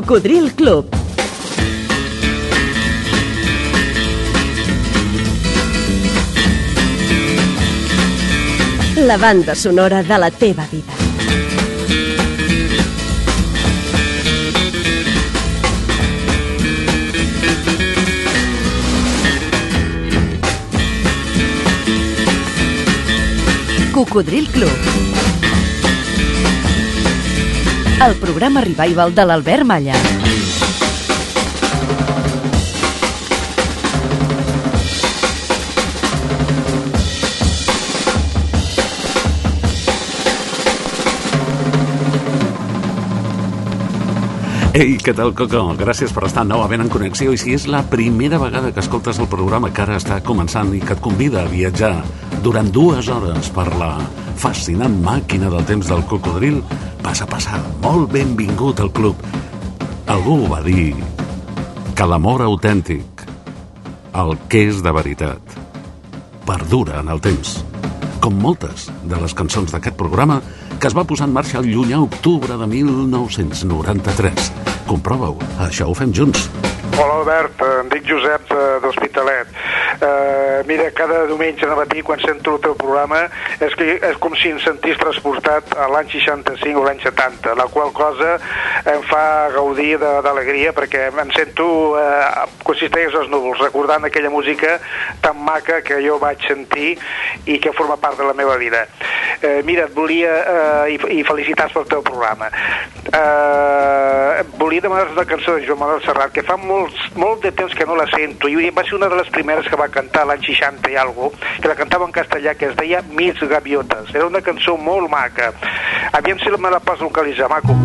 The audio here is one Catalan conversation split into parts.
Cocodril Club. La banda sonora de la teva vida. Cocodril Club. El programa revival de l'Albert Malla. Ei, què tal, Coco? Gràcies per estar novament en connexió i si és la primera vegada que escoltes el programa que ara està començant i que et convida a viatjar durant dues hores per la fascinant màquina del temps del cocodril, passa, passa, molt benvingut al club. Algú va dir que l'amor autèntic, el que és de veritat, perdura en el temps. Com moltes de les cançons d'aquest programa que es va posar en marxa el llunyà octubre de 1993. Comprova-ho, això ho fem junts. Hola Albert, em dic Josep de, d'Hospitalet. Uh, mira, cada diumenge de matí quan sento el teu programa és, que, és com si em sentís transportat a l'any 65 o l'any 70, la qual cosa em fa gaudir d'alegria perquè em sento uh, consisteix als núvols, recordant aquella música tan maca que jo vaig sentir i que forma part de la meva vida. Uh, mira, et volia, uh, i, i felicitats pel teu programa, uh, volia demanar una cançó de Joan Manuel Serrat que fa molts, molt de temps que no la sento i va ser una de les primeres que va cantar l'any 60 i algo, que la cantava en castellà que es deia Mis Gaviotes. Era una cançó molt maca. Aviam si me la pots localitzar, maco.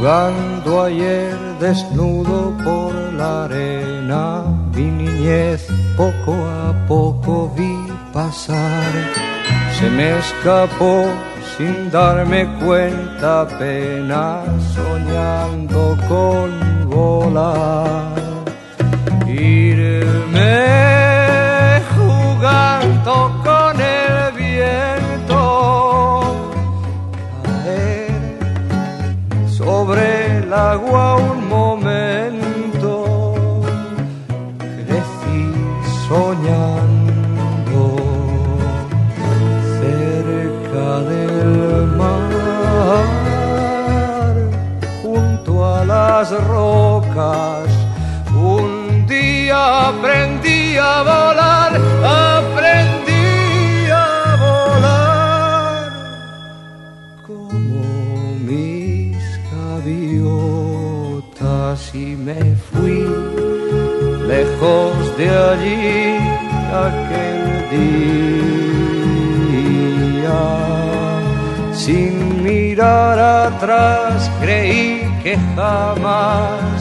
Jugando ayer desnudo por la arena, mi niñez poco a poco vi pasar. Se me escapó sin darme cuenta apenas soñando con volar. Irme jugando con el viento, caer sobre el agua un día aprendí a volar aprendí a volar como mis gaviotas y me fui lejos de allí aquel día. Sin mirar atrás creí que jamás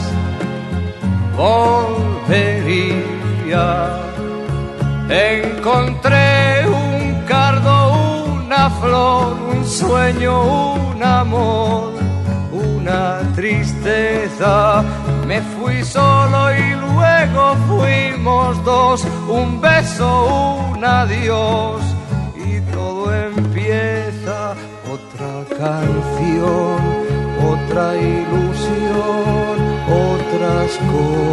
volvería. Encontré un cardo, una flor, un sueño, un amor, una tristeza. Me fui solo y luego fuimos dos, un beso, un adiós. Y todo empieza otra canción, otra ilusión, otras cosas.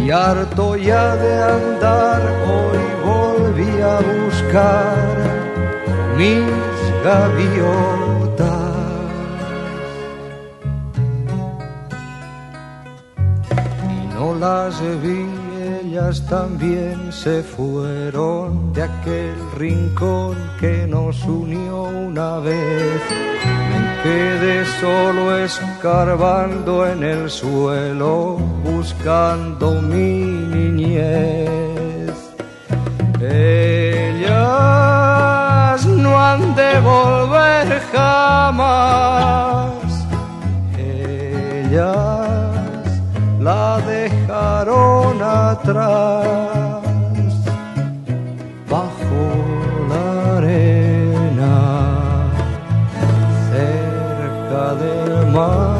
Y harto ya de andar, hoy volví a buscar mis gaviotas. y no las vi, ellas también se fueron de aquel rincón que nos unió una vez. Me quedé solo escarbando en el suelo, buscando mi niñez. Ellas no han de volver jamás. Ellas la dejaron atrás bajo la arena cerca del mar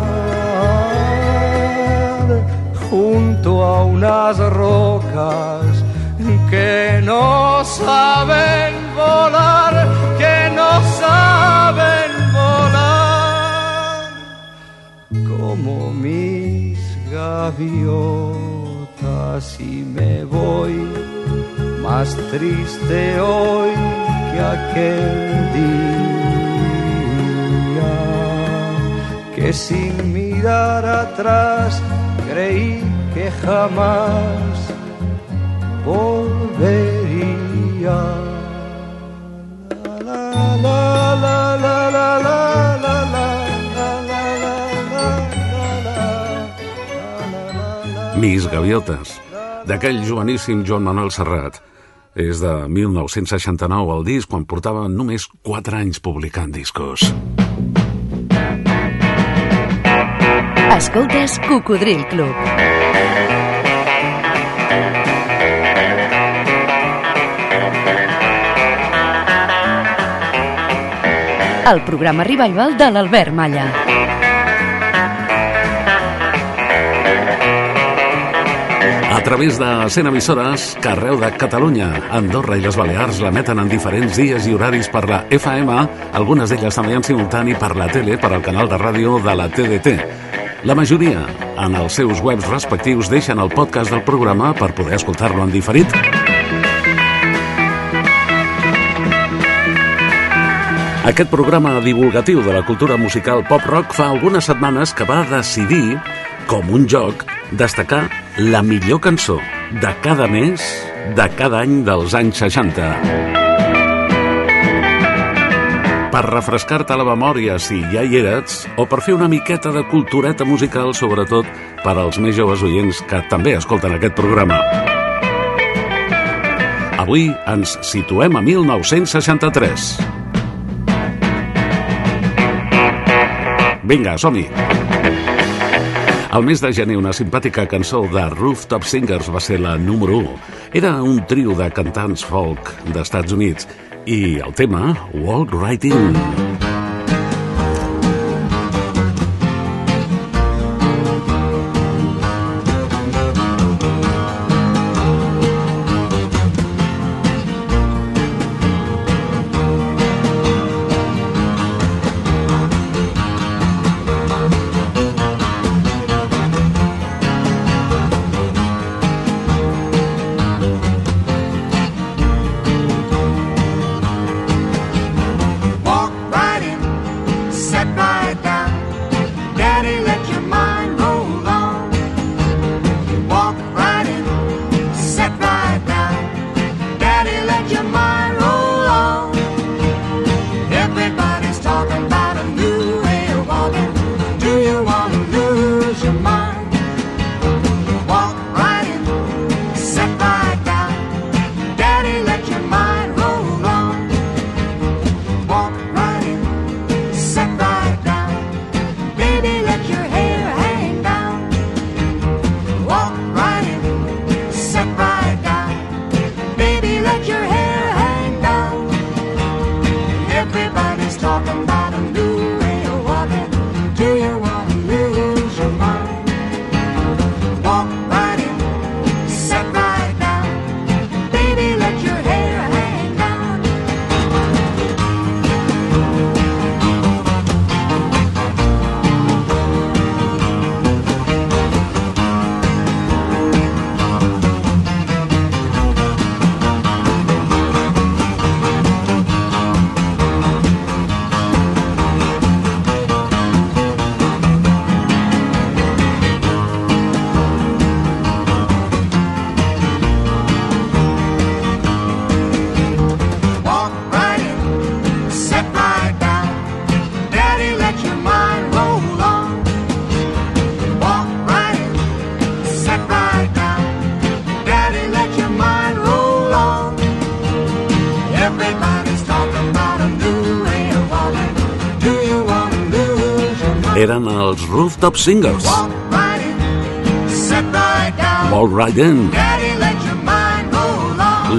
junto a unas rocas que no saben volar, que no saben volar, como mis gaviotas y me voy más triste hoy que aquel día que sin mirar atrás creí que jamás volvería. Mis gaviotes, d'aquell joveníssim Joan Manuel Serrat. És de 1969 el disc, quan portava només 4 anys publicant discos. Escoltes Cocodril Club. El programa revival de l'Albert Malla. Través de 100 emissores que arreu de Catalunya, Andorra i les Balears l'emeten en diferents dies i horaris per la FM, algunes d'elles també en simultani per la tele, per al canal de ràdio de la TDT. La majoria, en els seus webs respectius, deixen el podcast del programa per poder escoltar-lo en diferit. Aquest programa divulgatiu de la cultura musical pop-rock fa algunes setmanes que va decidir, com un joc, destacar la millor cançó de cada mes de cada any dels anys 60. Per refrescar-te la memòria si ja hi eres, o per fer una miqueta de cultureta musical, sobretot per als més joves oients que també escolten aquest programa. Avui ens situem a 1963. Vinga, som-hi! Al mes de gener, una simpàtica cançó de Rooftop Singers va ser la número 1. Era un trio de cantants folk d'Estats Units i el tema Walk Right In. Eren els Rooftop Singers. Walk right in,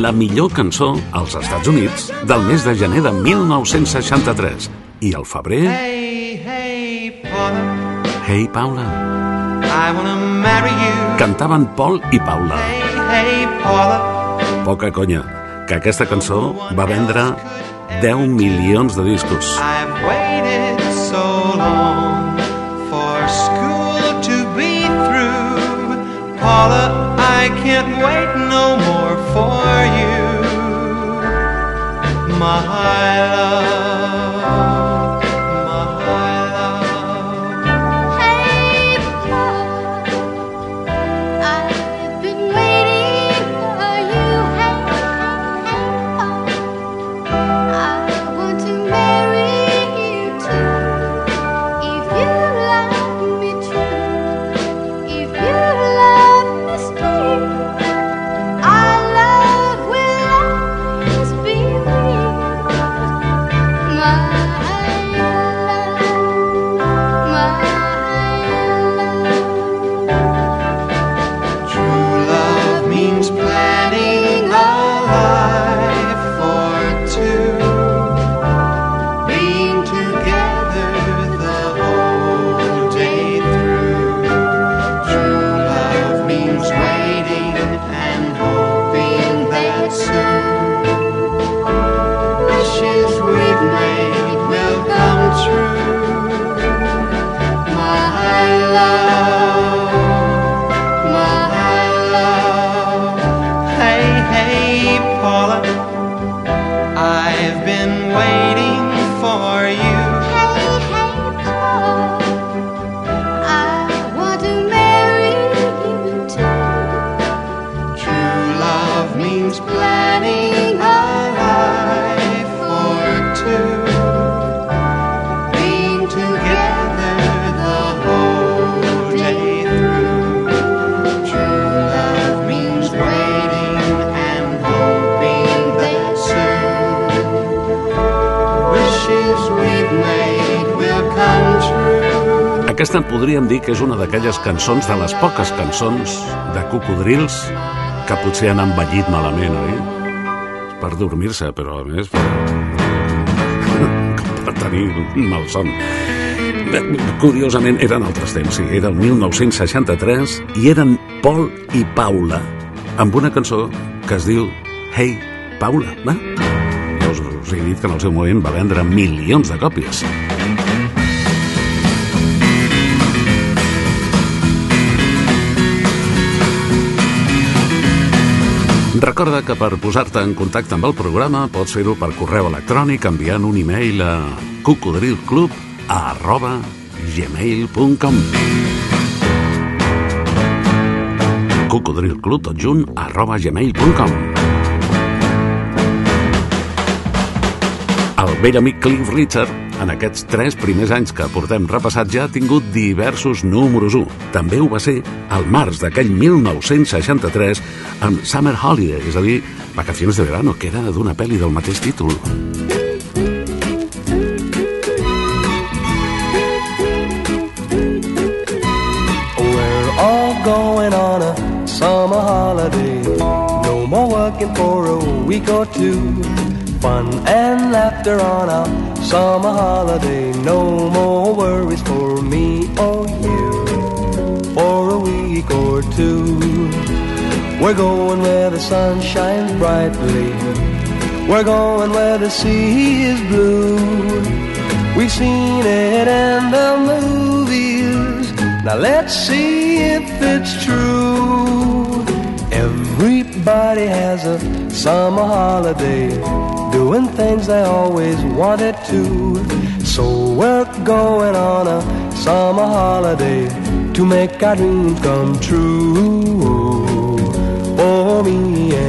la millor cançó als Estats Units del mes de gener de 1963. I al febrer... Hey, hey, Paula, Hey, Paula, I wanna marry you. Cantaven Paul i Paula. Hey, hey, Paula. Poca conya, que aquesta cançó va vendre 10 milions de discos. I've can't wait no more for you. My Aquesta podríem dir que és una d'aquelles cançons, de les poques cançons de cocodrils que potser han envellit malament, oi? Per dormir-se, però a més per, per tenir un malson. Bé, Curiosament, eren altres temps, sí. Era el 1963 i eren Paul i Paula amb una cançó que es diu Hey, Paula. Va? Ja us, us he dit que en el seu moment va vendre milions de còpies. Recorda que per posar-te en contacte amb el programa pots fer-ho per correu electrònic enviant un e-mail a cocodrilclub arroba gmail.com cocodrilclub tot junt arroba gmail.com El vell amic Cliff Richard, en aquests tres primers anys que portem repassat, ja ha tingut diversos números 1. També ho va ser al març d'aquell 1963 amb Summer Holiday, és a dir, Vacaciones de Verano, que era d'una pel·li del mateix títol. We're all going on a summer holiday. No more working for a week or two. Fun and laughter on a summer holiday. No more worries for me or you. For a week or two. We're going where the sun shines brightly. We're going where the sea is blue. We've seen it in the movies. Now let's see if it's true. Everybody has a summer holiday, doing things they always wanted to. So we're going on a summer holiday to make our dreams come true. For me and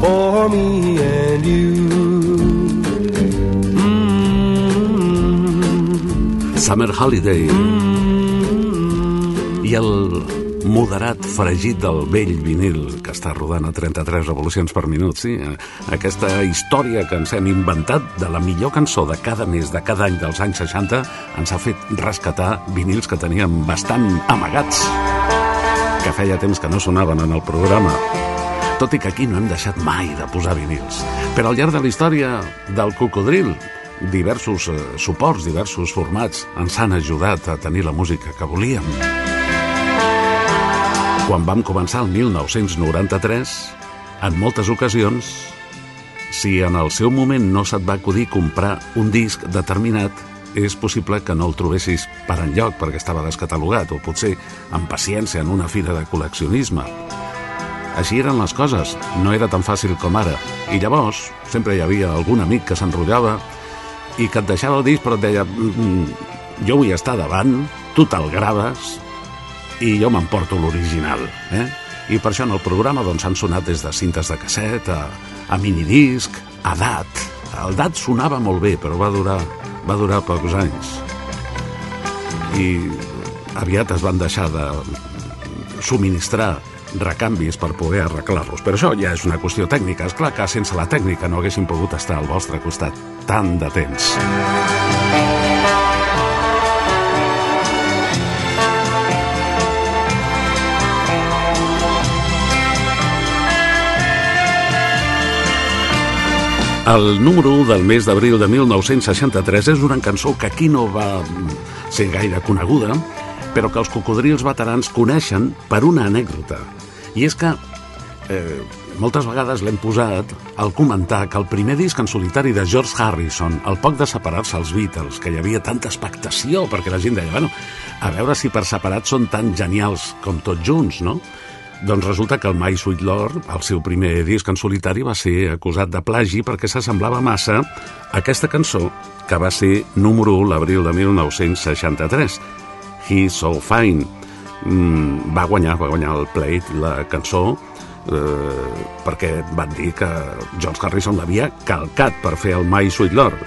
for me and you. Mm. Summer Holiday. I el moderat fregit del vell vinil que està rodant a 33 revolucions per minut, sí? Eh, Aquesta història que ens hem inventat de la millor cançó de cada mes, de cada any dels anys 60, ens ha fet rescatar vinils que teníem bastant amagats, que feia temps que no sonaven en el programa. Tot i que aquí no hem deixat mai de posar vinils. Però al llarg de la història del cocodril, diversos eh, suports, diversos formats ens han ajudat a tenir la música que volíem. Quan vam començar el 1993, en moltes ocasions, si en el seu moment no se't va acudir comprar un disc determinat, és possible que no el trobessis per enlloc perquè estava descatalogat o potser amb paciència en una fira de col·leccionisme. Així eren les coses, no era tan fàcil com ara. I llavors sempre hi havia algun amic que s'enrotllava i que et deixava el disc però et deia "Mm, mm, jo vull estar davant, tu te'l graves i jo m'emporto l'original. Eh? I per això en el programa doncs, han sonat des de cintes de casset a, a minidisc, a DAT. El DAT sonava molt bé, però va durar, va durar pocs anys. I aviat es van deixar de subministrar recanvis per poder arreglar-los. Però això ja és una qüestió tècnica. És clar que sense la tècnica no haguessin pogut estar al vostre costat tant de temps. El número 1 del mes d'abril de 1963 és una cançó que aquí no va ser gaire coneguda, però que els cocodrils veterans coneixen per una anècdota. I és que eh, moltes vegades l'hem posat al comentar que el primer disc en solitari de George Harrison, al poc de separar-se els Beatles, que hi havia tanta expectació, perquè la gent deia, bueno, a veure si per separat són tan genials com tots junts, no? Doncs resulta que el My Sweet Lord, el seu primer disc en solitari, va ser acusat de plagi perquè s'assemblava massa a aquesta cançó que va ser número 1 l'abril de 1963. He's So Fine. Mm, va guanyar, va guanyar el plate, la cançó, eh, perquè van dir que George Harrison l'havia calcat per fer el My Sweet Lord.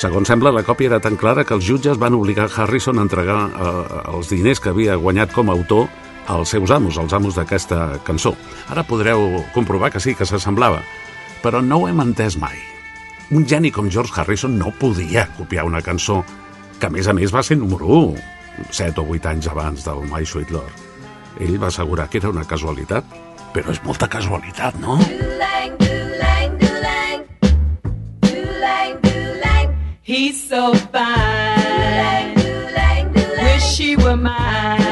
Segons sembla, la còpia era tan clara que els jutges van obligar Harrison a entregar eh, els diners que havia guanyat com a autor als seus amos, als amos d'aquesta cançó. Ara podreu comprovar que sí, que s'assemblava, però no ho hem entès mai. Un geni com George Harrison no podia copiar una cançó que, a més a més, va ser número 1, 7 o 8 anys abans del My Sweet Lord. Ell va assegurar que era una casualitat, però és molta casualitat, no? Doo-lang. He's so fine. Wish he were mine.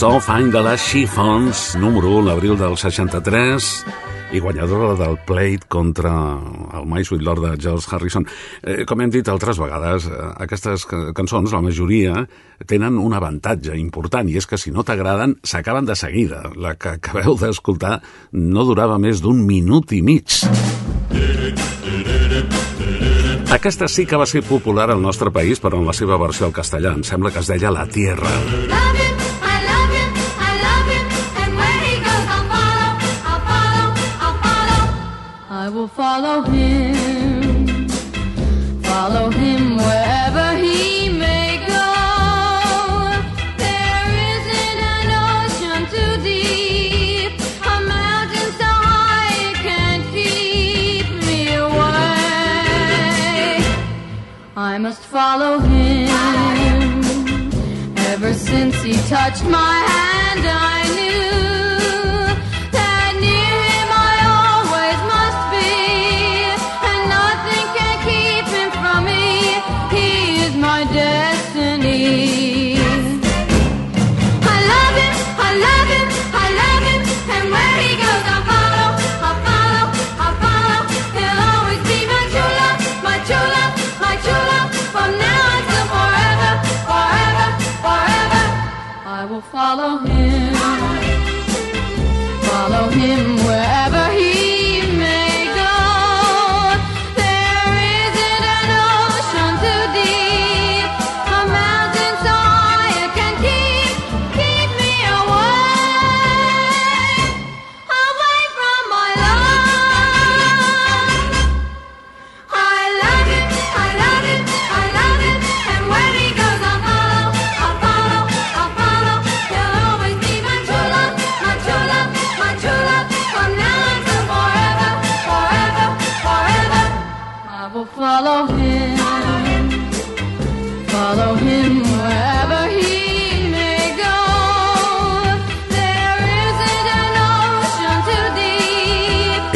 So Fine de les Chiffons, número 1 l'abril del 63, i guanyadora del Plate contra el My Sweet Lord de George Harrison. Eh, com hem dit altres vegades, eh, aquestes ca- cançons, la majoria, tenen un avantatge important, i és que si no t'agraden, s'acaben de seguida. La que acabeu d'escoltar no durava més d'un minut i mig. Aquesta sí que va ser popular al nostre país, però en la seva versió al castellà. Em sembla que es deia La Tierra. Love must follow him. Ever since he touched my hand, I knew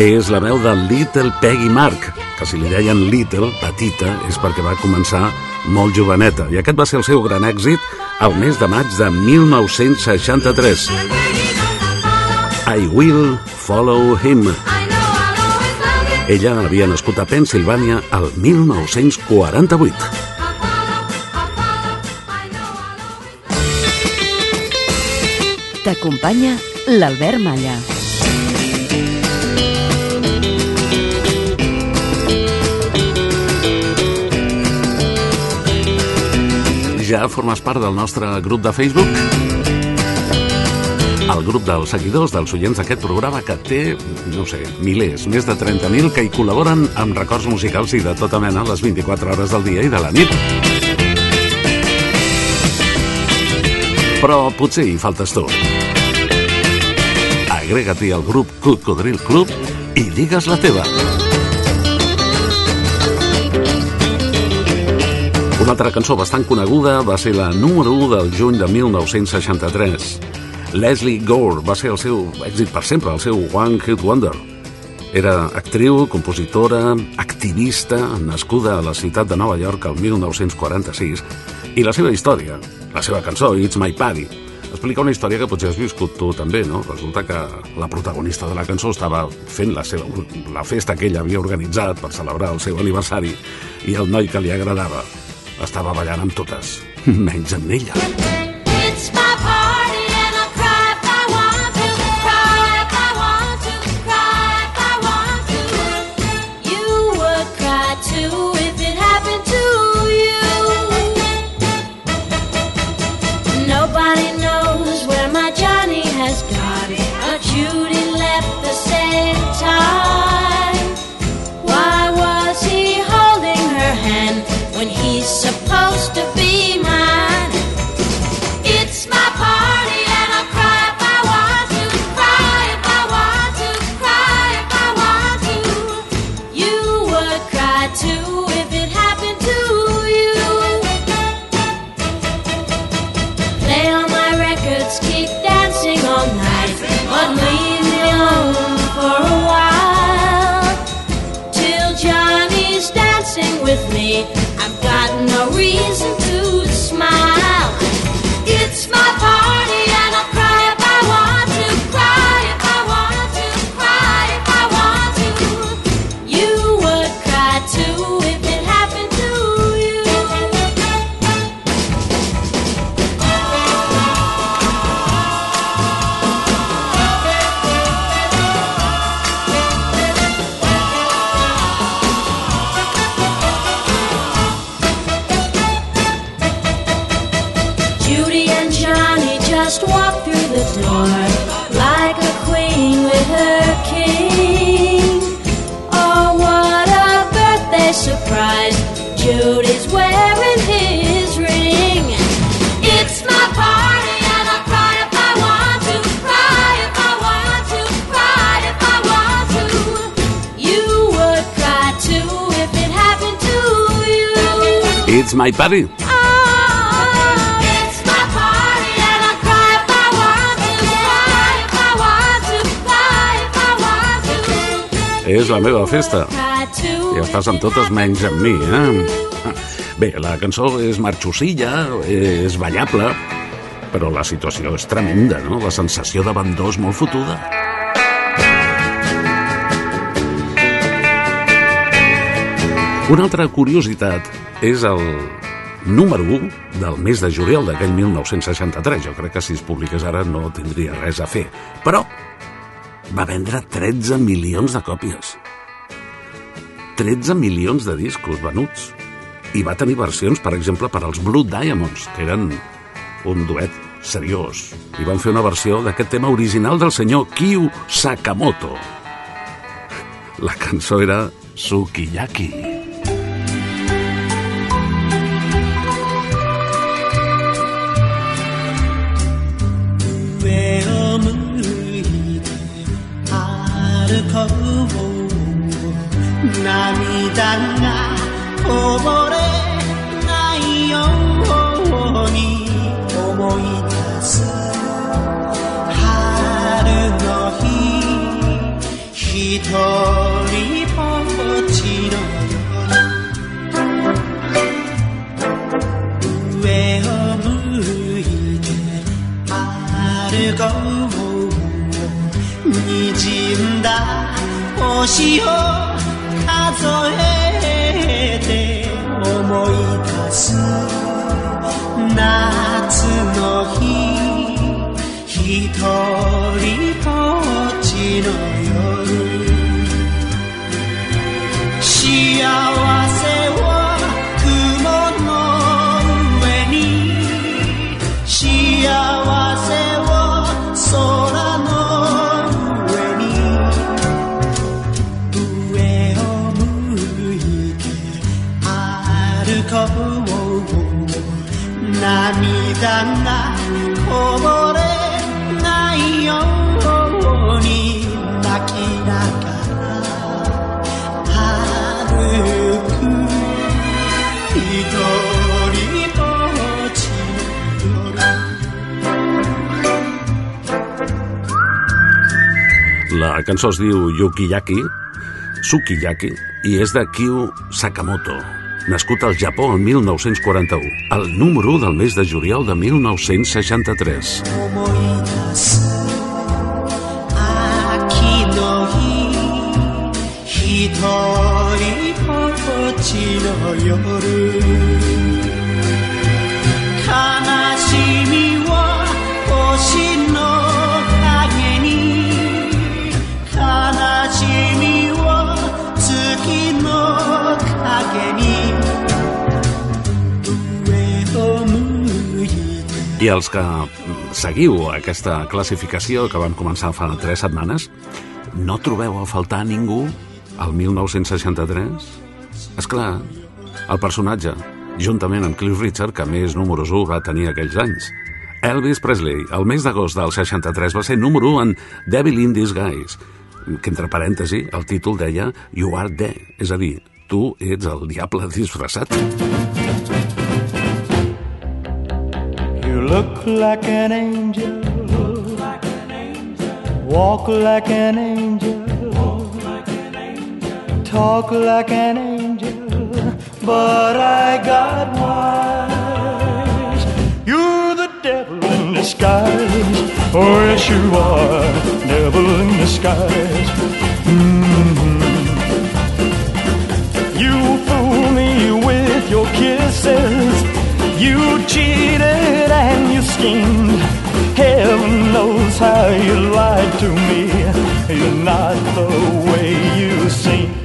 És la veu de Little Peggy Mark, que si li deien Little, petita, és perquè va començar molt joveneta. I aquest va ser el seu gran èxit al mes de maig de 1963. I Will Follow Him. Ella havia nascut a Pensilvània el 1948. T'acompanya l'Albert Malla. Ja formes part del nostre grup de Facebook? El grup dels seguidors, dels oients d'aquest programa que té, no sé, milers, més de 30.000 que hi col·laboren amb records musicals i de tota mena les 24 hores del dia i de la nit. Però potser hi faltes tu. Agrega-t'hi al grup Cocodril Club i digues la teva. Una altra cançó bastant coneguda va ser la número 1 del juny de 1963. Leslie Gore va ser el seu èxit per sempre, el seu One Hit Wonder. Era actriu, compositora, activista, nascuda a la ciutat de Nova York el 1946, i la seva història, la seva cançó, It's My Party, explica una història que potser has viscut tu també, no? Resulta que la protagonista de la cançó estava fent la, seva, la festa que ella havia organitzat per celebrar el seu aniversari i el noi que li agradava estava ballant amb totes, menys amb ella. Want to. És la meva festa. Ja estàs amb totes menys amb mi, eh? Bé, la cançó és marxosilla, és ballable, però la situació és tremenda, no? La sensació d'abandó és molt fotuda. Una altra curiositat és el número 1 del mes de juliol d'aquell 1963. Jo crec que si es publiqués ara no tindria res a fer. Però va vendre 13 milions de còpies. 13 milions de discos venuts. I va tenir versions, per exemple, per als Blue Diamonds, que eren un duet seriós. I van fer una versió d'aquest tema original del senyor Kyu Sakamoto. La cançó era Sukiyaki. ぼれないようにいす春の日とりぼっちの夜上を向いて歩こうにじんだ星を数え思い出す夏の日一人 La cançó es diu Yukiyaki, Sukiyaki, i és de Kyu Sakamoto, nascut al Japó el 1941, el número 1 del mes de juliol de 1963. ちの夜悲しみは星の影に悲しみは月の影に上を向いて I els que mm, seguiu aquesta classificació que vam començar fa tres setmanes, no trobeu a faltar ningú al 1963? És clar, el personatge, juntament amb Cliff Richard, que més números 1 va tenir aquells anys. Elvis Presley, el mes d'agost del 63, va ser número 1 en Devil in Disguise, que entre parèntesi el títol deia You are there, és a dir, tu ets el diable disfressat. You look like an angel. Walk like an angel. Talk like an angel. But I got wise. You're the devil in disguise. Oh, yes, you are. Devil in disguise. Mhm. You fool me with your kisses. You cheated and you schemed. Heaven knows how you lied to me. You're not the way you seem.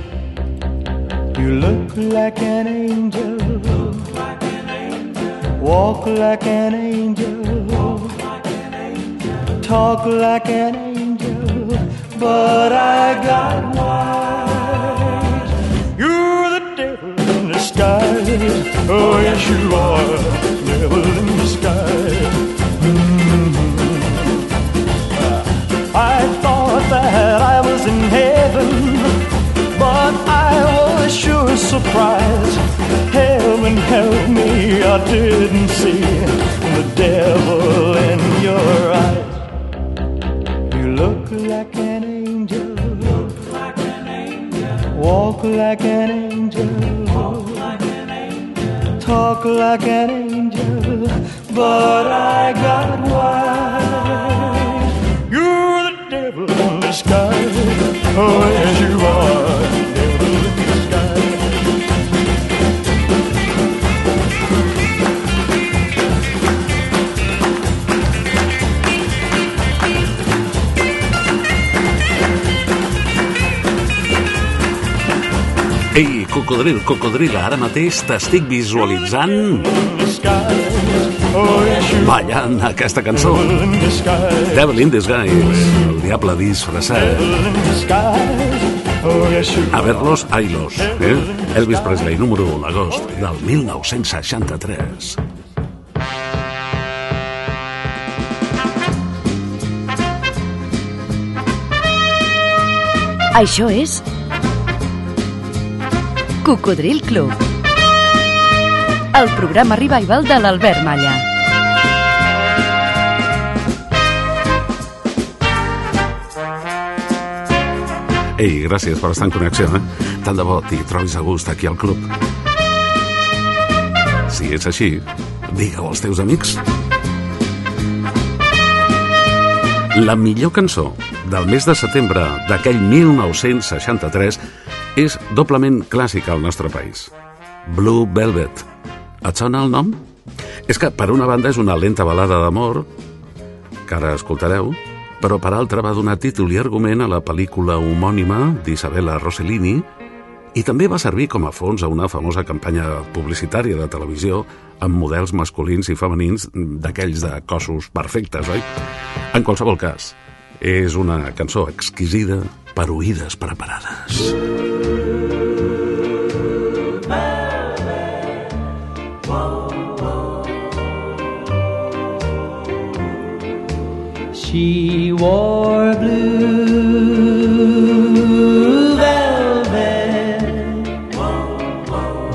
You look like an angel. Walk like an angel. talk like an angel, but I got wise. You're the devil in disguise. Oh, yes, you are. Devil in sure surprised. Heaven help me, I didn't see the devil in your eyes. You look like an angel, walk like an angel, talk like an angel, but I got wise. You're the devil in disguise. Oh, yes, you are. Ei, cocodril, cocodril, ara mateix t'estic visualitzant ballant aquesta cançó. Devil in Disguise, el diable disfressat. A verlos, ailos. Eh? Elvis Presley, número 1, agost del 1963. Això és Cocodril Club. El programa revival de l'Albert Malla. Ei, gràcies per estar en connexió, eh? Tant de bo t'hi trobis a gust aquí al club. Si és així, digue-ho als teus amics. La millor cançó del mes de setembre d'aquell 1963 és doblement clàssica al nostre país. Blue Velvet. Et sona el nom? És que, per una banda, és una lenta balada d'amor, que ara escoltareu, però per altra va donar títol i argument a la pel·lícula homònima d'Isabella Rossellini i també va servir com a fons a una famosa campanya publicitària de televisió amb models masculins i femenins d'aquells de cossos perfectes, oi? En qualsevol cas, és una cançó exquisida per oïdes preparades. She wore blue velvet.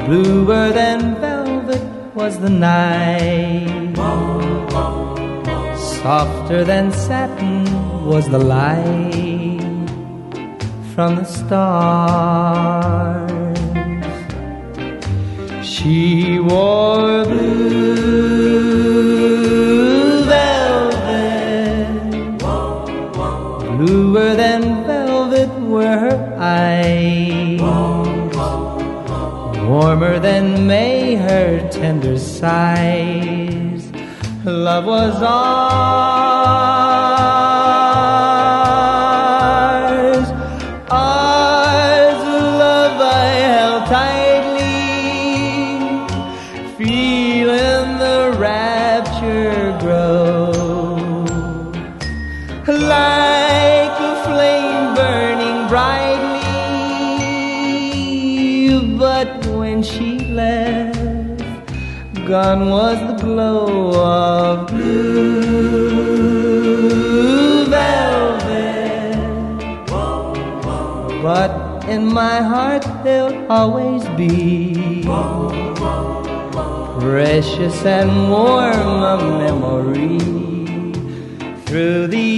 Bluer than velvet was the night. Softer than satin was the light from the stars. She wore blue velvet. Bluer than velvet were her eyes. Warmer than May her tender sighs. Love was ours. My heart there'll always be precious and warm a memory through the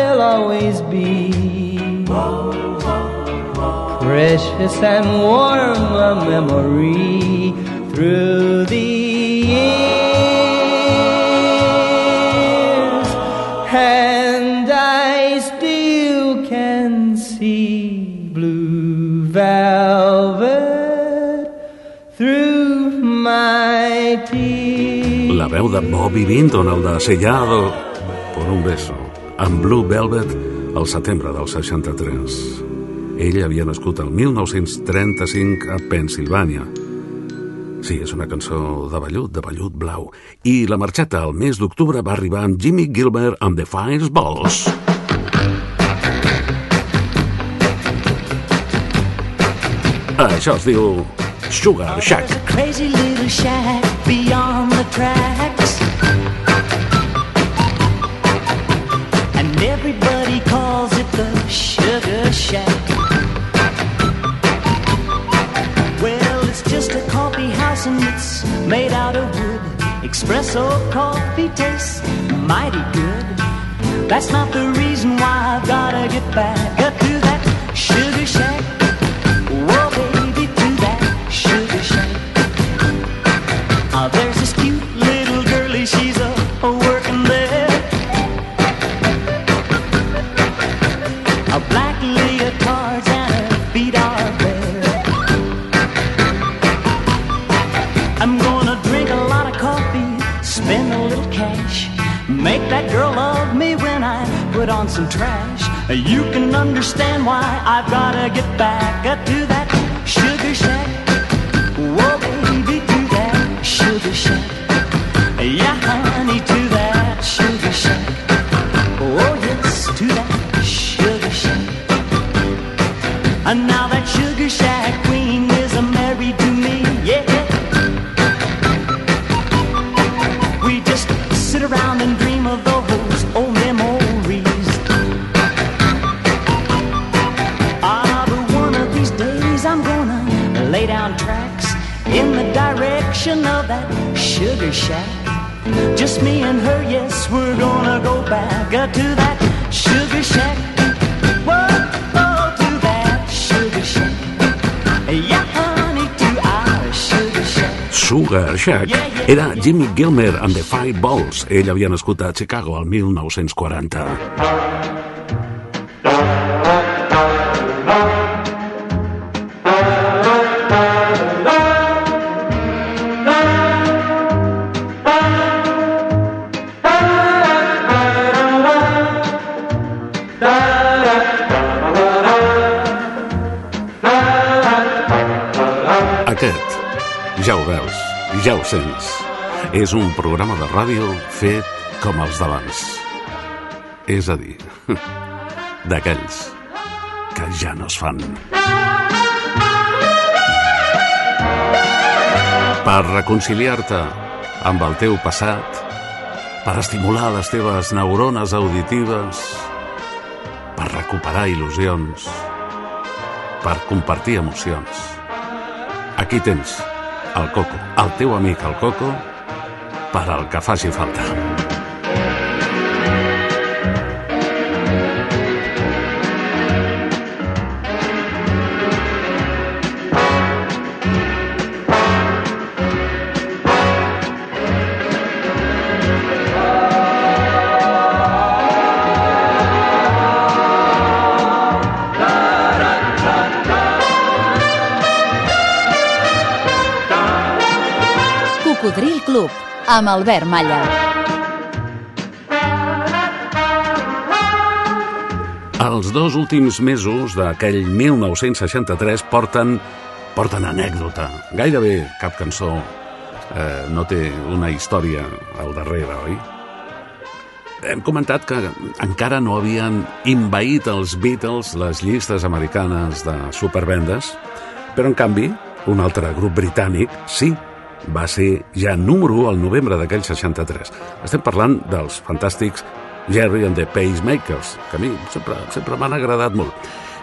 they'll always be. Precious and warm a memory through the years. And I still can see blue velvet through my tears. La veu de Bobby Vinton, el de sellado por un beso. Amb Blue Velvet al setembre del 63. Ell havia nascut el 1935 a Pensilvània. Sí, és una cançó de vellut, de vellut blau. I la marxeta al mes d'octubre va arribar amb Jimmy Gilbert amb The Fireballs. Això es diu Sugar Shack. Crazy little shack beyond the tracks. Shack. Well, it's just a coffee house and it's made out of wood. Espresso coffee tastes mighty good. That's not the reason why I've gotta get back You can understand why I've gotta get back Sugar Shack era Jimmy Gilmer and the Fireballs. Ell havia nascut a Chicago el 1940. Ja ho sents, és un programa de ràdio fet com els d'abans. És a dir, d'aquells que ja no es fan. Per reconciliar-te amb el teu passat, per estimular les teves neurones auditives, per recuperar il·lusions, per compartir emocions. Aquí tens el Coco, el teu amic el Coco, per al que faci falta. Albert Malla. Els dos últims mesos d'aquell 1963 porten, porten anècdota. Gairebé cap cançó eh, no té una història al darrere, oi? Hem comentat que encara no havien invaït els Beatles les llistes americanes de supervendes, però en canvi, un altre grup britànic, sí, va ser ja número 1 al novembre d'aquell 63. Estem parlant dels fantàstics Jerry and the Pacemakers, que a mi sempre, sempre m'han agradat molt.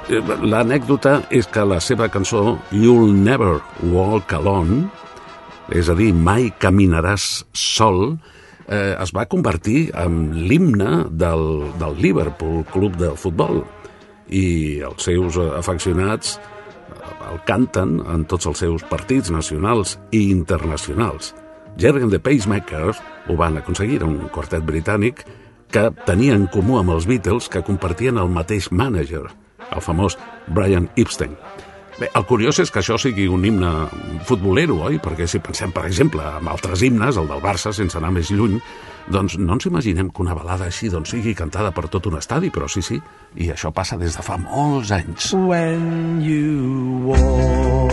Eh, L'anècdota és que la seva cançó You'll Never Walk Alone, és a dir, mai caminaràs sol, eh, es va convertir en l'himne del, del Liverpool Club de Futbol i els seus eh, afeccionats el canten en tots els seus partits nacionals i internacionals. Jerry and the Pacemakers ho van aconseguir, un quartet britànic que tenia en comú amb els Beatles que compartien el mateix mànager, el famós Brian Epstein. Bé, el curiós és que això sigui un himne futbolero, oi? Perquè si pensem, per exemple, en altres himnes, el del Barça, sense anar més lluny, doncs no ens imaginem que una balada així doncs, sigui cantada per tot un estadi, però sí, sí, i això passa des de fa molts anys. When you walk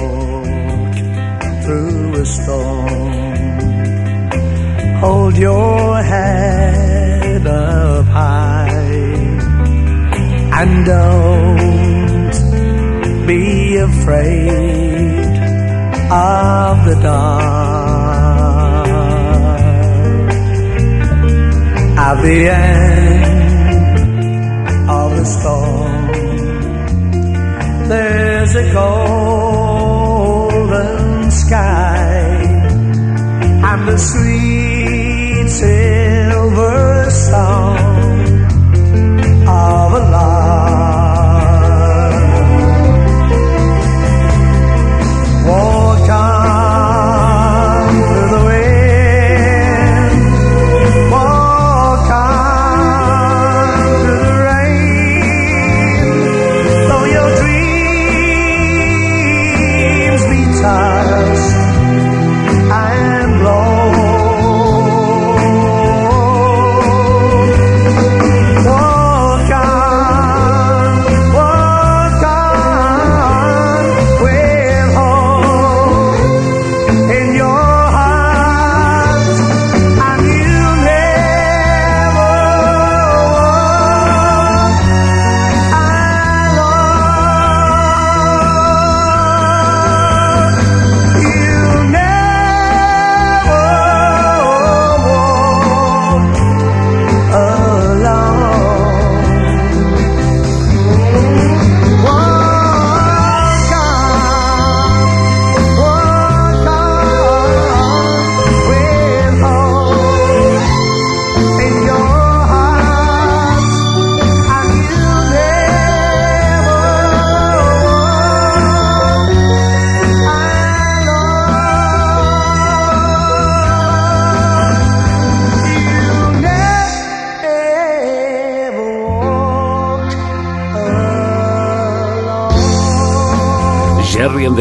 through a storm, hold your head up high and don't be afraid of the dark. At the end of the storm, there's a golden sky and the sweet silver song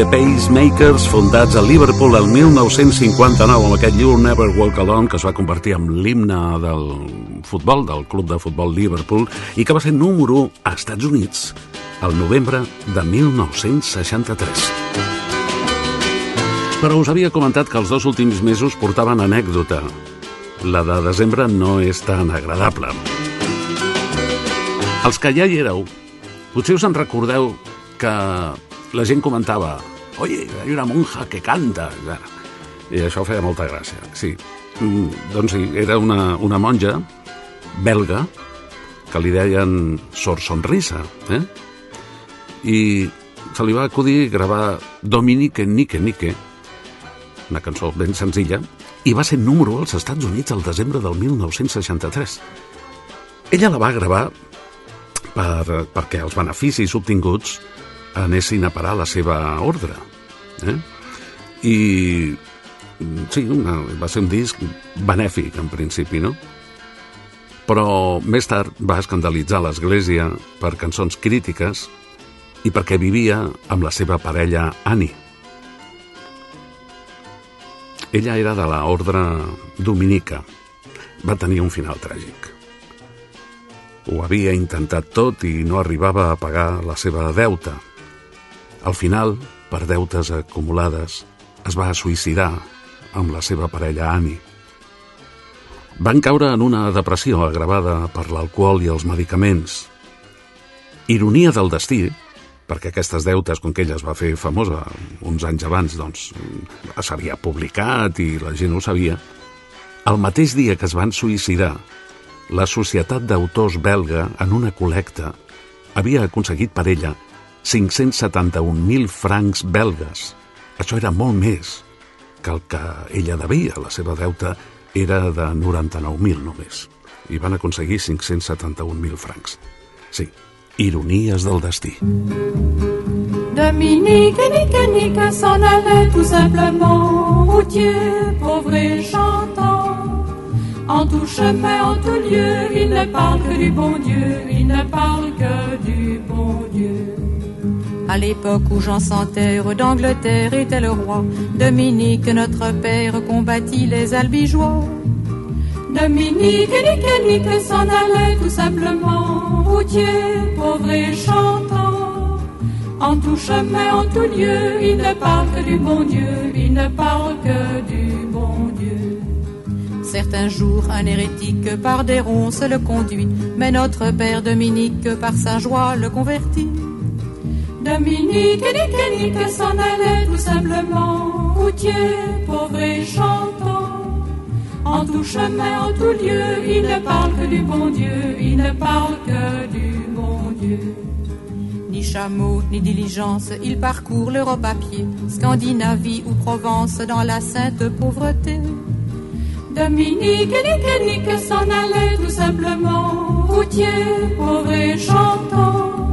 the Pacemakers, fundats a Liverpool el 1959 amb aquest You Never Walk Alone, que es va convertir en l'himne del futbol, del club de futbol Liverpool, i que va ser número 1 a Estats Units el novembre de 1963. Però us havia comentat que els dos últims mesos portaven anècdota. La de desembre no és tan agradable. Els que ja hi éreu, potser us en recordeu que la gent comentava Oye, hay una monja que canta. I això feia molta gràcia, sí. Mm, doncs sí, era una, una monja belga que li deien Sor Sonrisa, eh? I se li va acudir gravar Dominique Nike Nike, una cançó ben senzilla, i va ser número 1 als Estats Units el desembre del 1963. Ella la va gravar per, perquè els beneficis obtinguts anessin a parar la seva ordre. Eh? I sí, una, va ser un disc benèfic en principi, no? Però més tard va escandalitzar l'Església per cançons crítiques i perquè vivia amb la seva parella Annie. Ella era de la ordre dominica. Va tenir un final tràgic. Ho havia intentat tot i no arribava a pagar la seva deuta. Al final, per deutes acumulades, es va suïcidar amb la seva parella Annie. Van caure en una depressió agravada per l'alcohol i els medicaments. Ironia del destí, perquè aquestes deutes, com que ella es va fer famosa uns anys abans, doncs s'havia publicat i la gent ho sabia, el mateix dia que es van suïcidar, la Societat d'Autors belga, en una col·lecta, havia aconseguit per ella 571.000 francs belgues. Això era molt més que el que ella devia. La seva deuta era de 99.000 només. I van aconseguir 571.000 francs. Sí, ironies del destí. Dominique, Nique, Nique s'en allait tout simplement, routier, pauvre et chantant. En tout chemin, en tout lieu, il ne parle que du bon Dieu, il ne parle que du bon. À l'époque où Jean sans terre d'Angleterre était le roi, Dominique, notre père, combattit les albigeois. Dominique, nique, nique, s'en allait tout simplement, routier, pauvre et chantant. En tout chemin, en tout lieu, il ne parle que du bon Dieu, il ne parle que du bon Dieu. Certains jours, un hérétique par des ronces le conduit, mais notre père Dominique par sa joie le convertit. Dominique, nique, nique, s'en allait tout simplement, routier, pauvre et chantant. En tout chemin, en tout lieu, il ne parle que du bon Dieu, il ne parle que du bon Dieu. Ni chameau, ni diligence, il parcourt l'Europe à pied, Scandinavie ou Provence dans la sainte pauvreté. Dominique, nique, nique, s'en allait tout simplement, routier, pauvre et chantant.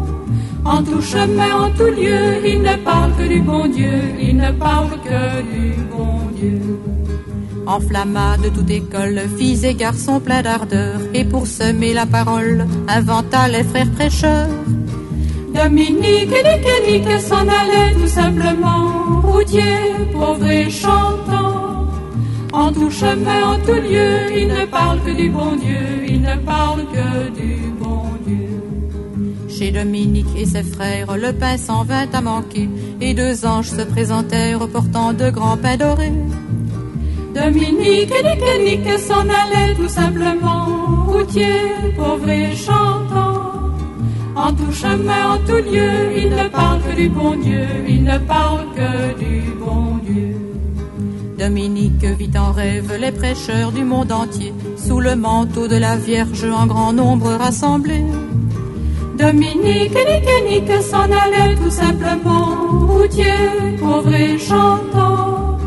En tout chemin, en tout lieu, il ne parle que du bon Dieu, il ne parle que du bon Dieu. Enflamma de toute école, filles et garçons pleins d'ardeur, et pour semer la parole, inventa les frères prêcheurs. Dominique, nique, nique, s'en allait tout simplement, routier, pauvre et chantant. En tout chemin, en tout lieu, il ne parle que du bon Dieu, il ne parle que du bon Dieu. Chez Dominique et ses frères, le pain s'en vint à manquer, et deux anges se présentèrent portant de grands pains dorés. Dominique, nique, nique, s'en allait tout simplement, routier, pauvre et chantant. En tout chemin, en tout lieu, il ne parle que du bon Dieu, il ne parle que du bon Dieu. Dominique vit en rêve les prêcheurs du monde entier, sous le manteau de la Vierge en grand nombre rassemblés. Dominique, nique, nique, s'en allait tout simplement, routier, pauvre et chantant.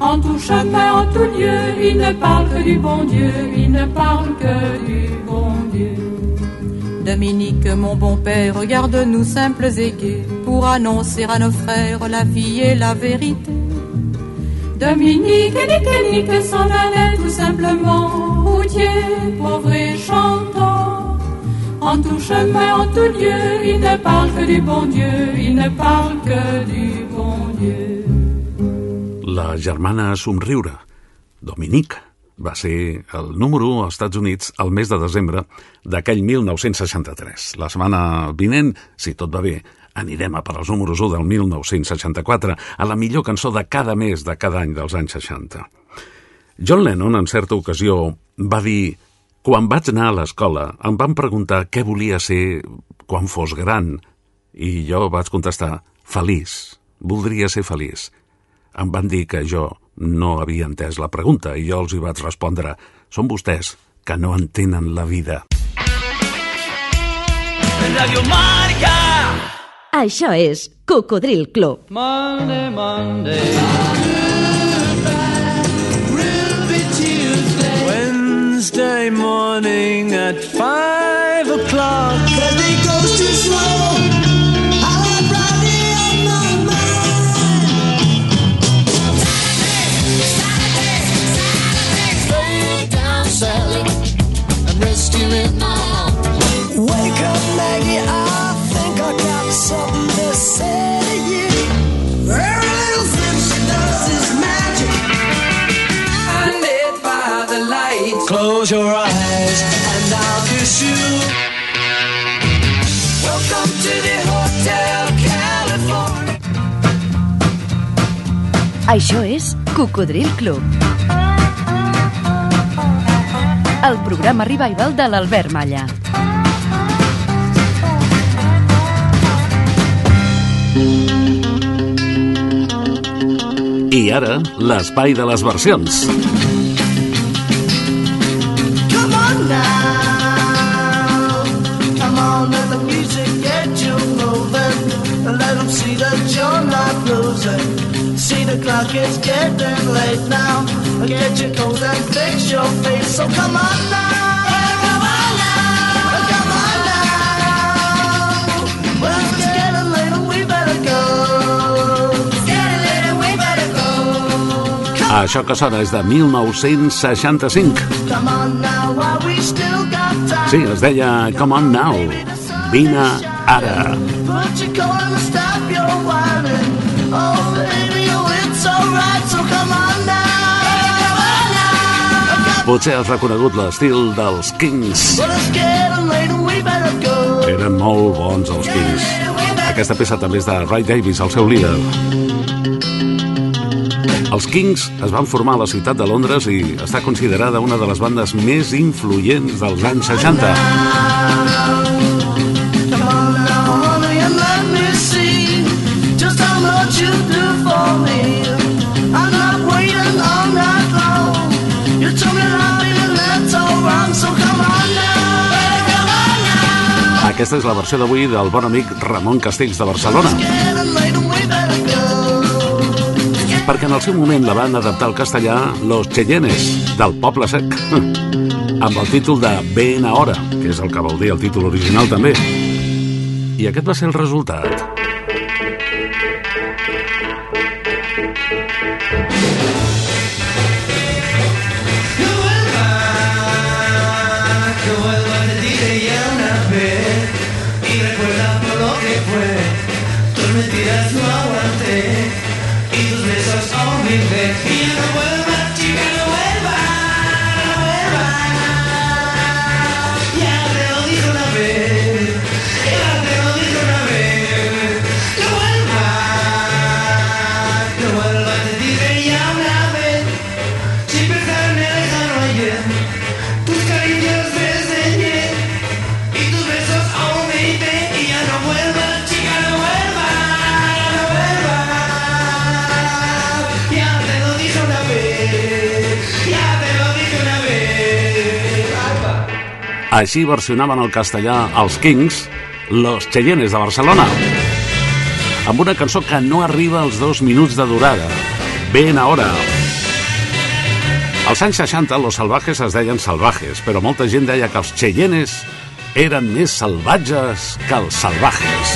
En tout chemin, en tout lieu, il ne parle que du bon Dieu, il ne parle que du bon Dieu. Dominique, mon bon père, regarde-nous simples et pour annoncer à nos frères la vie et la vérité. Dominique, nique, nique, s'en allait tout simplement, routier, pauvre et chantant. En tout chemin, en tout lieu, il ne parle que du bon Dieu, il ne parle que du bon Dieu. La germana somriure, Dominique, va ser el número 1 als Estats Units el mes de desembre d'aquell 1963. La setmana vinent, si tot va bé, anirem a per als números 1 del 1964, a la millor cançó de cada mes de cada any dels anys 60. John Lennon, en certa ocasió, va dir quan vaig anar a l'escola em van preguntar què volia ser quan fos gran i jo vaig contestar feliç, voldria ser feliç. Em van dir que jo no havia entès la pregunta i jo els hi vaig respondre són vostès que no entenen la vida. Radio Marca. Això és Cocodril Club. Monday, Monday. Wednesday morning at five Cocodril Club. El programa revival de l'Albert Malla. I ara, l'espai de les versions. Come on now. Music get moving. And let them see that you're not losing. See the clock is getting late now. Get your coat and fix your face. So come on now. Come on now. Come on now. Well, it's getting late and we better go. It's getting late and we better go. Això que sona és de 1965. Come on now while we still got time. Sí, es deia Come On Now. Vine Ara. But you're gonna stop your whining. Oh, Potser has reconegut l'estil dels Kings. Eren molt bons els Kings. Aquesta peça també és de Ray Davis, el seu líder. Els Kings es van formar a la ciutat de Londres i està considerada una de les bandes més influents dels anys 60. Aquesta és la versió d'avui del bon amic Ramon Castells de Barcelona. Perquè en el seu moment la van adaptar al castellà Los Cheyennes, del Poble Sec, amb el títol de Ben Ahora, que és el que vol dir el títol original també. I aquest va ser el resultat. Així versionaven el castellà els Kings, Los Cheyennes de Barcelona, amb una cançó que no arriba als dos minuts de durada. Ben Ahora. Als anys 60, los salvajes es deien salvajes, però molta gent deia que els Cheyennes eren més salvatges que els salvajes.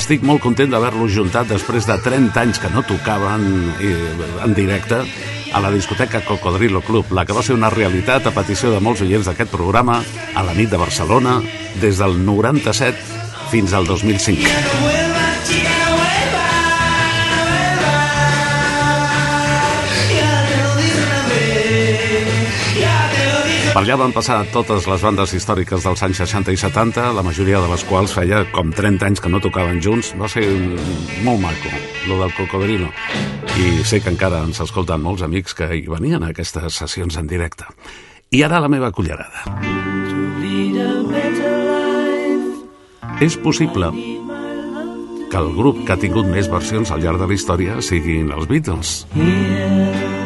Estic molt content d'haver-los juntat després de 30 anys que no tocaven eh, en directe a la discoteca Cocodrilo Club, la que va ser una realitat a petició de molts oients d'aquest programa a la nit de Barcelona des del 97 fins al 2005. Per allà van passar totes les bandes històriques dels anys 60 i 70, la majoria de les quals feia com 30 anys que no tocaven junts. Va ser molt maco, lo del Cocodrilo. I sé que encara ens escolten molts amics que hi venien a aquestes sessions en directe. I ara la meva cullerada. És possible que el grup que ha tingut més versions al llarg de la història siguin els Beatles. Making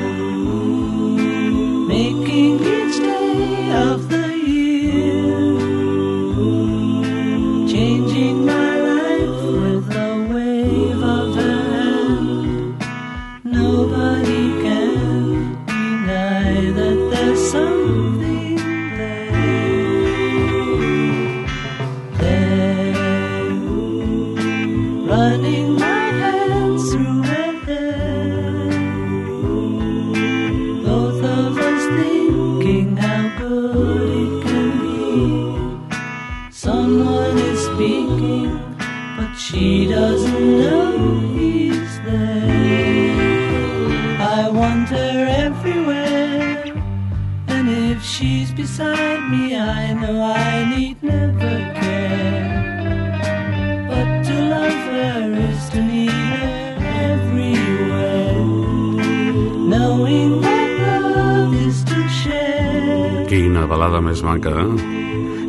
Quina balada més maca, eh?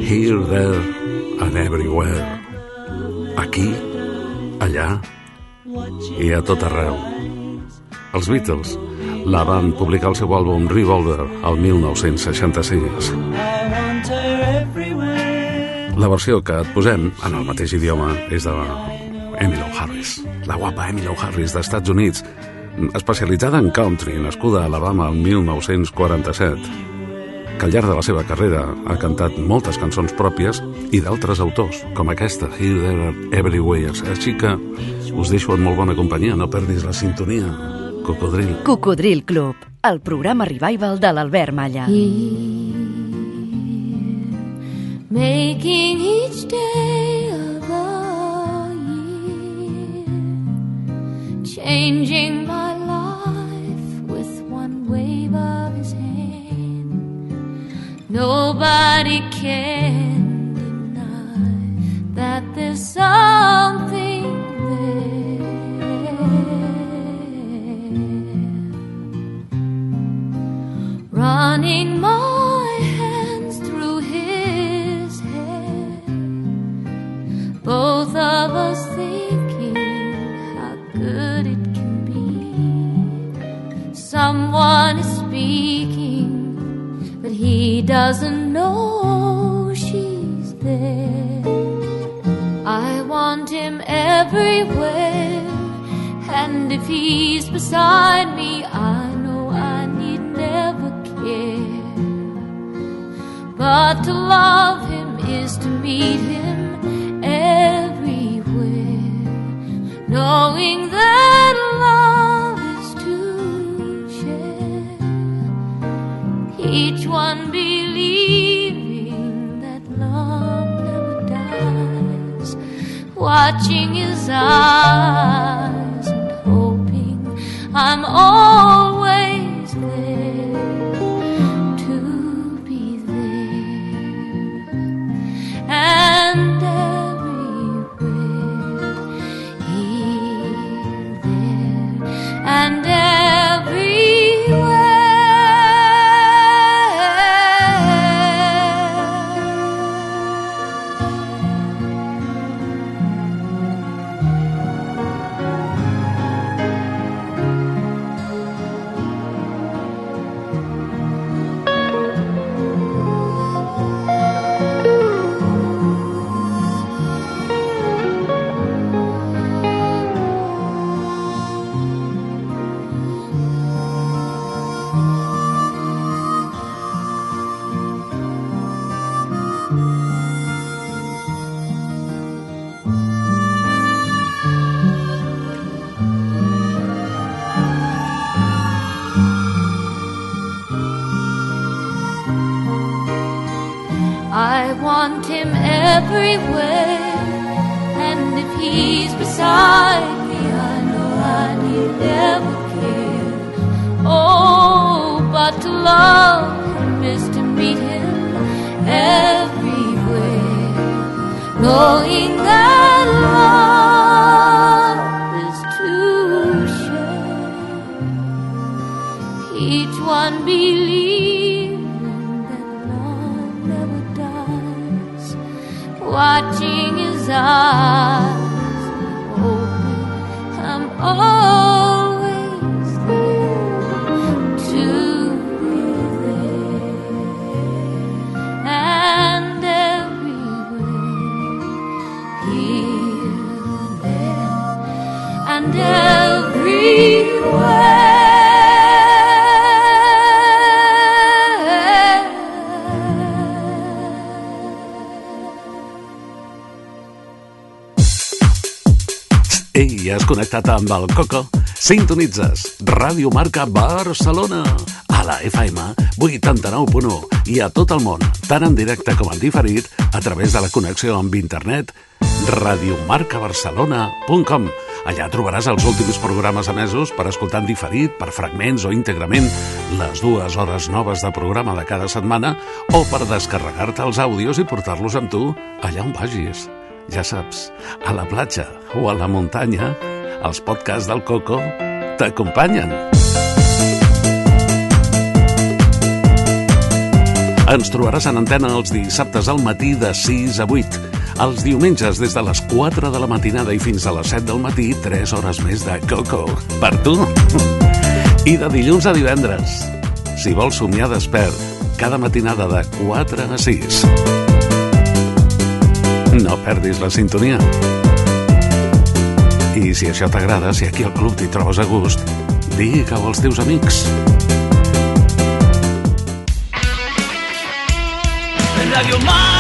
Here, there and everywhere. Aquí, allà i a tot arreu. Els Beatles la van publicar al seu àlbum Revolver el 1966. I want her everywhere. La versió que et posem en el mateix idioma és de Emily Harris, la guapa Emily Harris d'Estats Units, especialitzada en country, nascuda a Alabama el 1947, que al llarg de la seva carrera ha cantat moltes cançons pròpies i d'altres autors, com aquesta, Here, There, Everywhere. Així que us deixo en molt bona companyia, no perdis la sintonia. Cocodril. Cocodril Club, el programa revival de l'Albert Malla. making each day of the year, changing my life with one wave of. Nobody can deny that there's something there. Running my hands through his hair, both of us thinking how good it can be. Someone doesn't know she's there. I want him everywhere, and if he's beside me, I know I need never care. But to love him is to meet him watching his eyes and hoping I'm always Each one believing that love never dies, watching his eyes, hoping I'm always Has connectat amb el Coco? Sintonitzes Ràdio Marca Barcelona a la FM 89.1 i a tot el món, tant en directe com en diferit, a través de la connexió amb internet radiomarcabarcelona.com Allà trobaràs els últims programes emesos per escoltar en diferit, per fragments o íntegrament les dues hores noves de programa de cada setmana o per descarregar-te els àudios i portar-los amb tu allà on vagis. Ja saps, a la platja o a la muntanya, els podcasts del Coco t'acompanyen. Ens trobaràs en antena els dissabtes al matí de 6 a 8. Els diumenges des de les 4 de la matinada i fins a les 7 del matí, 3 hores més de Coco. Per tu! I de dilluns a divendres. Si vols somiar despert, cada matinada de 4 a 6. No perdis la sintonia. I si això t'agrada, si aquí al club t'hi trobes a gust, digue-ho als teus amics. Radio Mar.